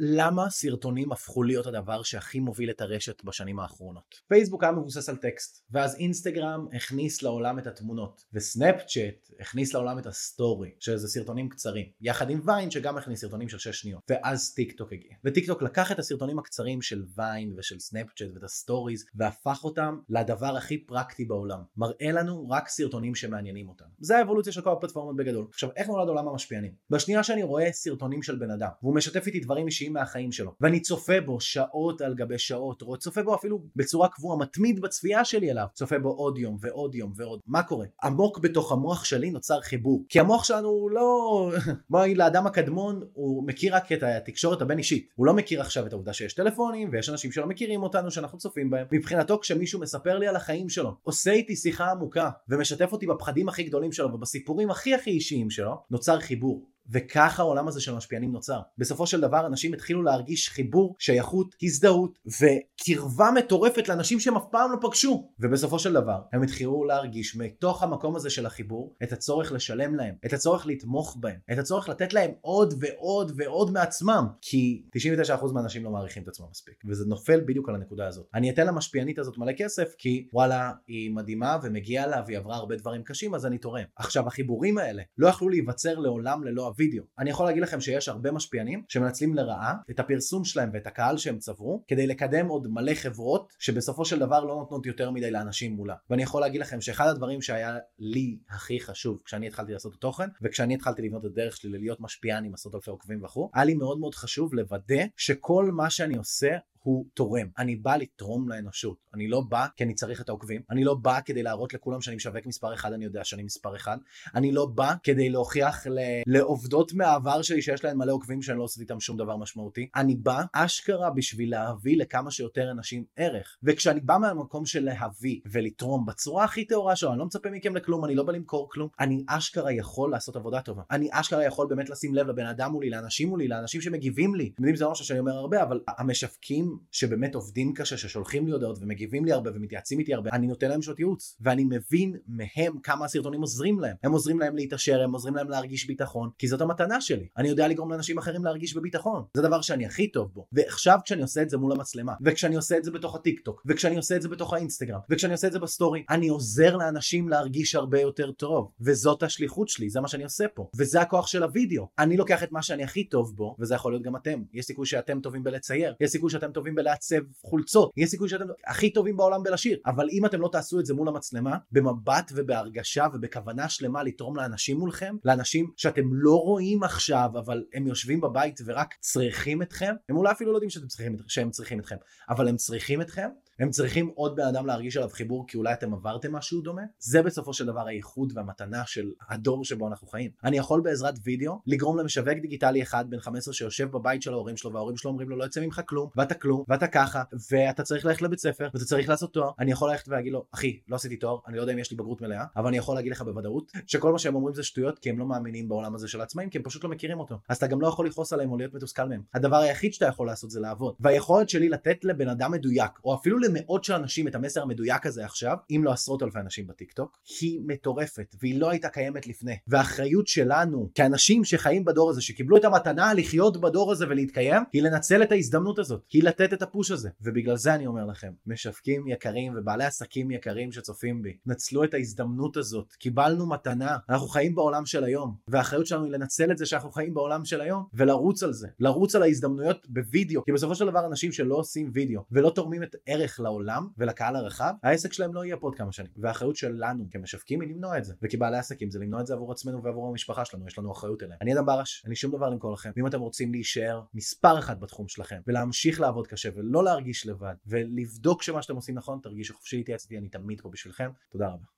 למה סרטונים הפכו להיות הדבר שהכי מוביל את הרשת בשנים האחרונות? פייסבוק היה מבוסס על טקסט, ואז אינסטגרם הכניס לעולם את התמונות, וסנאפצ'אט הכניס לעולם את ה story, שזה סרטונים קצרים, יחד עם Vine שגם הכניס סרטונים של 6 שניות, ואז טיק טוק הגיע. וטיק טוק לקח את הסרטונים הקצרים של Vine ושל סנאפצ'אט ואת ה stories, והפך אותם לדבר הכי פרקטי בעולם. מראה לנו רק סרטונים שמעניינים אותנו. זה האבולוציה של כל הפלטפורמות בגדול. עכשיו, איך נולד עולם המשפיענים? בשנייה שאני רואה סרטונים של בן אדם, והוא משתף איתי דברים מהחיים שלו, ואני צופה בו שעות על גבי שעות, או צופה בו אפילו בצורה קבועה, מתמיד בצפייה שלי אליו, צופה בו עוד יום ועוד יום ועוד. מה קורה? עמוק בתוך המוח שלי נוצר חיבור. כי המוח שלנו הוא לא... בוא נגיד לאדם הקדמון, הוא מכיר רק את התקשורת הבין אישית. הוא לא מכיר עכשיו את העובדה שיש טלפונים, ויש אנשים שלא מכירים אותנו, שאנחנו צופים בהם. מבחינתו, כשמישהו מספר לי על החיים שלו, עושה איתי שיחה עמוקה, ומשתף אותי בפחדים הכי גדולים שלו, ובסיפורים הכי הכי אישיים שלו, נוצר חיבור. וככה העולם הזה של המשפיענים נוצר. בסופו של דבר אנשים התחילו להרגיש חיבור, שייכות, הזדהות וקרבה מטורפת לאנשים שהם אף פעם לא פגשו. ובסופו של דבר הם התחילו להרגיש מתוך המקום הזה של החיבור את הצורך לשלם להם, את הצורך לתמוך בהם, את הצורך לתת להם עוד ועוד ועוד מעצמם. כי 99% מהאנשים לא מעריכים את עצמם מספיק. וזה נופל בדיוק על הנקודה הזאת. אני אתן למשפיענית הזאת מלא כסף כי וואלה היא מדהימה ומגיעה לה והיא עברה הרבה דברים קשים אז אני תורם. עכשיו החיבורים האלה לא יכלו להיווצר לעולם ללא וידאו. אני יכול להגיד לכם שיש הרבה משפיענים שמנצלים לרעה את הפרסום שלהם ואת הקהל שהם צברו כדי לקדם עוד מלא חברות שבסופו של דבר לא נותנות יותר מדי לאנשים מולה. ואני יכול להגיד לכם שאחד הדברים שהיה לי הכי חשוב כשאני התחלתי לעשות את התוכן וכשאני התחלתי לבנות את הדרך שלי ללהיות משפיען עם עשרות אלפי עוקבים וכו', היה לי מאוד מאוד חשוב לוודא שכל מה שאני עושה הוא תורם. אני בא לתרום לאנושות. אני לא בא כי אני צריך את העוקבים. אני לא בא כדי להראות לכולם שאני משווק מספר אחד, אני יודע שאני מספר אחד. אני לא בא כדי להוכיח ל... לעובדות מהעבר שלי שיש להן מלא עוקבים שאני לא עושה איתם שום דבר משמעותי. אני בא אשכרה בשביל להביא לכמה שיותר אנשים ערך. וכשאני בא מהמקום של להביא ולתרום בצורה הכי טהורה שלו, אני לא מצפה מכם לכלום, אני לא בא למכור כלום. אני אשכרה יכול לעשות עבודה טובה. אני אשכרה יכול באמת לשים לב לבן אדם מולי, לאנשים מולי, לאנשים שמגיבים לי. אתם יודעים, זה לא משהו שאני אומר הרבה, אבל המשווקים שבאמת עובדים קשה, ששולחים לי הודעות ומגיבים לי הרבה ומתייעצים איתי הרבה, אני נותן להם שעות ייעוץ, ואני מבין מהם כמה הסרטונים עוזרים להם. הם עוזרים להם להתעשר, הם עוזרים להם להרגיש ביטחון, כי זאת המתנה שלי. אני יודע לגרום לאנשים אחרים להרגיש בביטחון. זה הדבר שאני הכי טוב בו. ועכשיו כשאני עושה את זה מול המצלמה, וכשאני עושה את זה בתוך הטיק טוק, וכשאני עושה את זה בתוך האינסטגרם, וכשאני עושה את זה בסטורי, אני עוזר לאנשים להרגיש הרבה יותר טוב. וזאת השליחות שלי, זה מה שאני עושה פה. וזה הכוח של הוידאו. אני לוקח את מה שאני הכי טוב בו, וזה יכול להיות גם אתם. יש סיכוי שאתם טובים בלצייר, יש סיכוי שאתם טובים בלעצב חולצות, יש סיכוי שאתם הכי טובים בעולם בלשיר, אבל אם אתם לא תעשו את זה מול המצלמה, במבט ובהרגשה ובכוונה שלמה לתרום לאנשים מולכם, לאנשים שאתם לא רואים עכשיו, אבל הם יושבים בבית ורק צריכים אתכם, הם אולי אפילו לא יודעים שאתם צריכים, שהם צריכים אתכם, אבל הם צריכים אתכם, הם צריכים עוד בן אדם להרגיש עליו חיבור כי אולי אתם עברתם משהו דומה, זה בסופו של דבר הייחוד והמתנה של הדור שבו אנחנו חיים. אני יכול בעזרת וידאו לגרום למשווק דיגיטלי אחד בן 15 שיושב בבית של ההורים שלו וההורים שלו אומרים לו לא יוצא ממך כלום ואתה כלום ואתה ככה ואתה צריך ללכת לבית ספר ואתה צריך לעשות תואר. אני יכול ללכת ולהגיד לו אחי לא עשיתי תואר אני לא יודע אם יש לי בגרות מלאה אבל אני יכול להגיד לך בוודאות שכל מה שהם אומרים זה שטויות כי הם לא מאמינים בעולם הזה של העצמאים כי הם פשוט לא מכירים אותו. אז אתה גם לא יכול לכעוס עליהם או להיות מתוסכל מהם. הדבר היחיד שאתה יכול לעשות זה לעבוד. והיכולת שלי לתת לבן אדם מדויק או אפילו למאות של אנשים את המסר המדויק הזה עכשיו אם לא עשרות אלפי אנשים בטיק טוק היא מטורפת והיא לא הייתה קיימת לפני. והאחריות שלנו כאנשים שחיים בדור הזה שקיבלו את המתנה לחיות בדור הזה ולהתקיים היא לנצל את ההזדמנות הזאת היא לתת את הפוש הזה. ובגלל זה אני אומר לכם משווקים יקרים ובעלי עסקים יקרים שצופים בי נצלו את ההזדמנות הזאת קיבלנו מתנה אנחנו חיים בעולם של היום והאחריות שלנו היא לנצל את זה שאנחנו חיים בעולם של היום ולרוץ על זה לרוץ על ההזדמנויות בווידאו כי בסופו של דבר אנשים שלא עושים וידאו ולא תורמים את ערך לעולם ולקהל הרחב העסק שלהם לא יהיה פה עוד כמה שנים. והאחריות שלנו כמשווקים היא למנוע את זה. וכבעלי עסקים זה למנוע את זה עבור עצמנו ועבור המשפחה שלנו יש לנו אחריות אליהם אני אדם ברש אין לי שום דבר למכור לכם. ואם אתם רוצים להישאר מספר אחד בתחום שלכם ולהמשיך לעבוד קשה ולא להרגיש לבד ולבדוק שמה שאתם עושים נכון תרגישו חופשי להתייעץ איתי אני תמיד פה בשבילכם. תודה רבה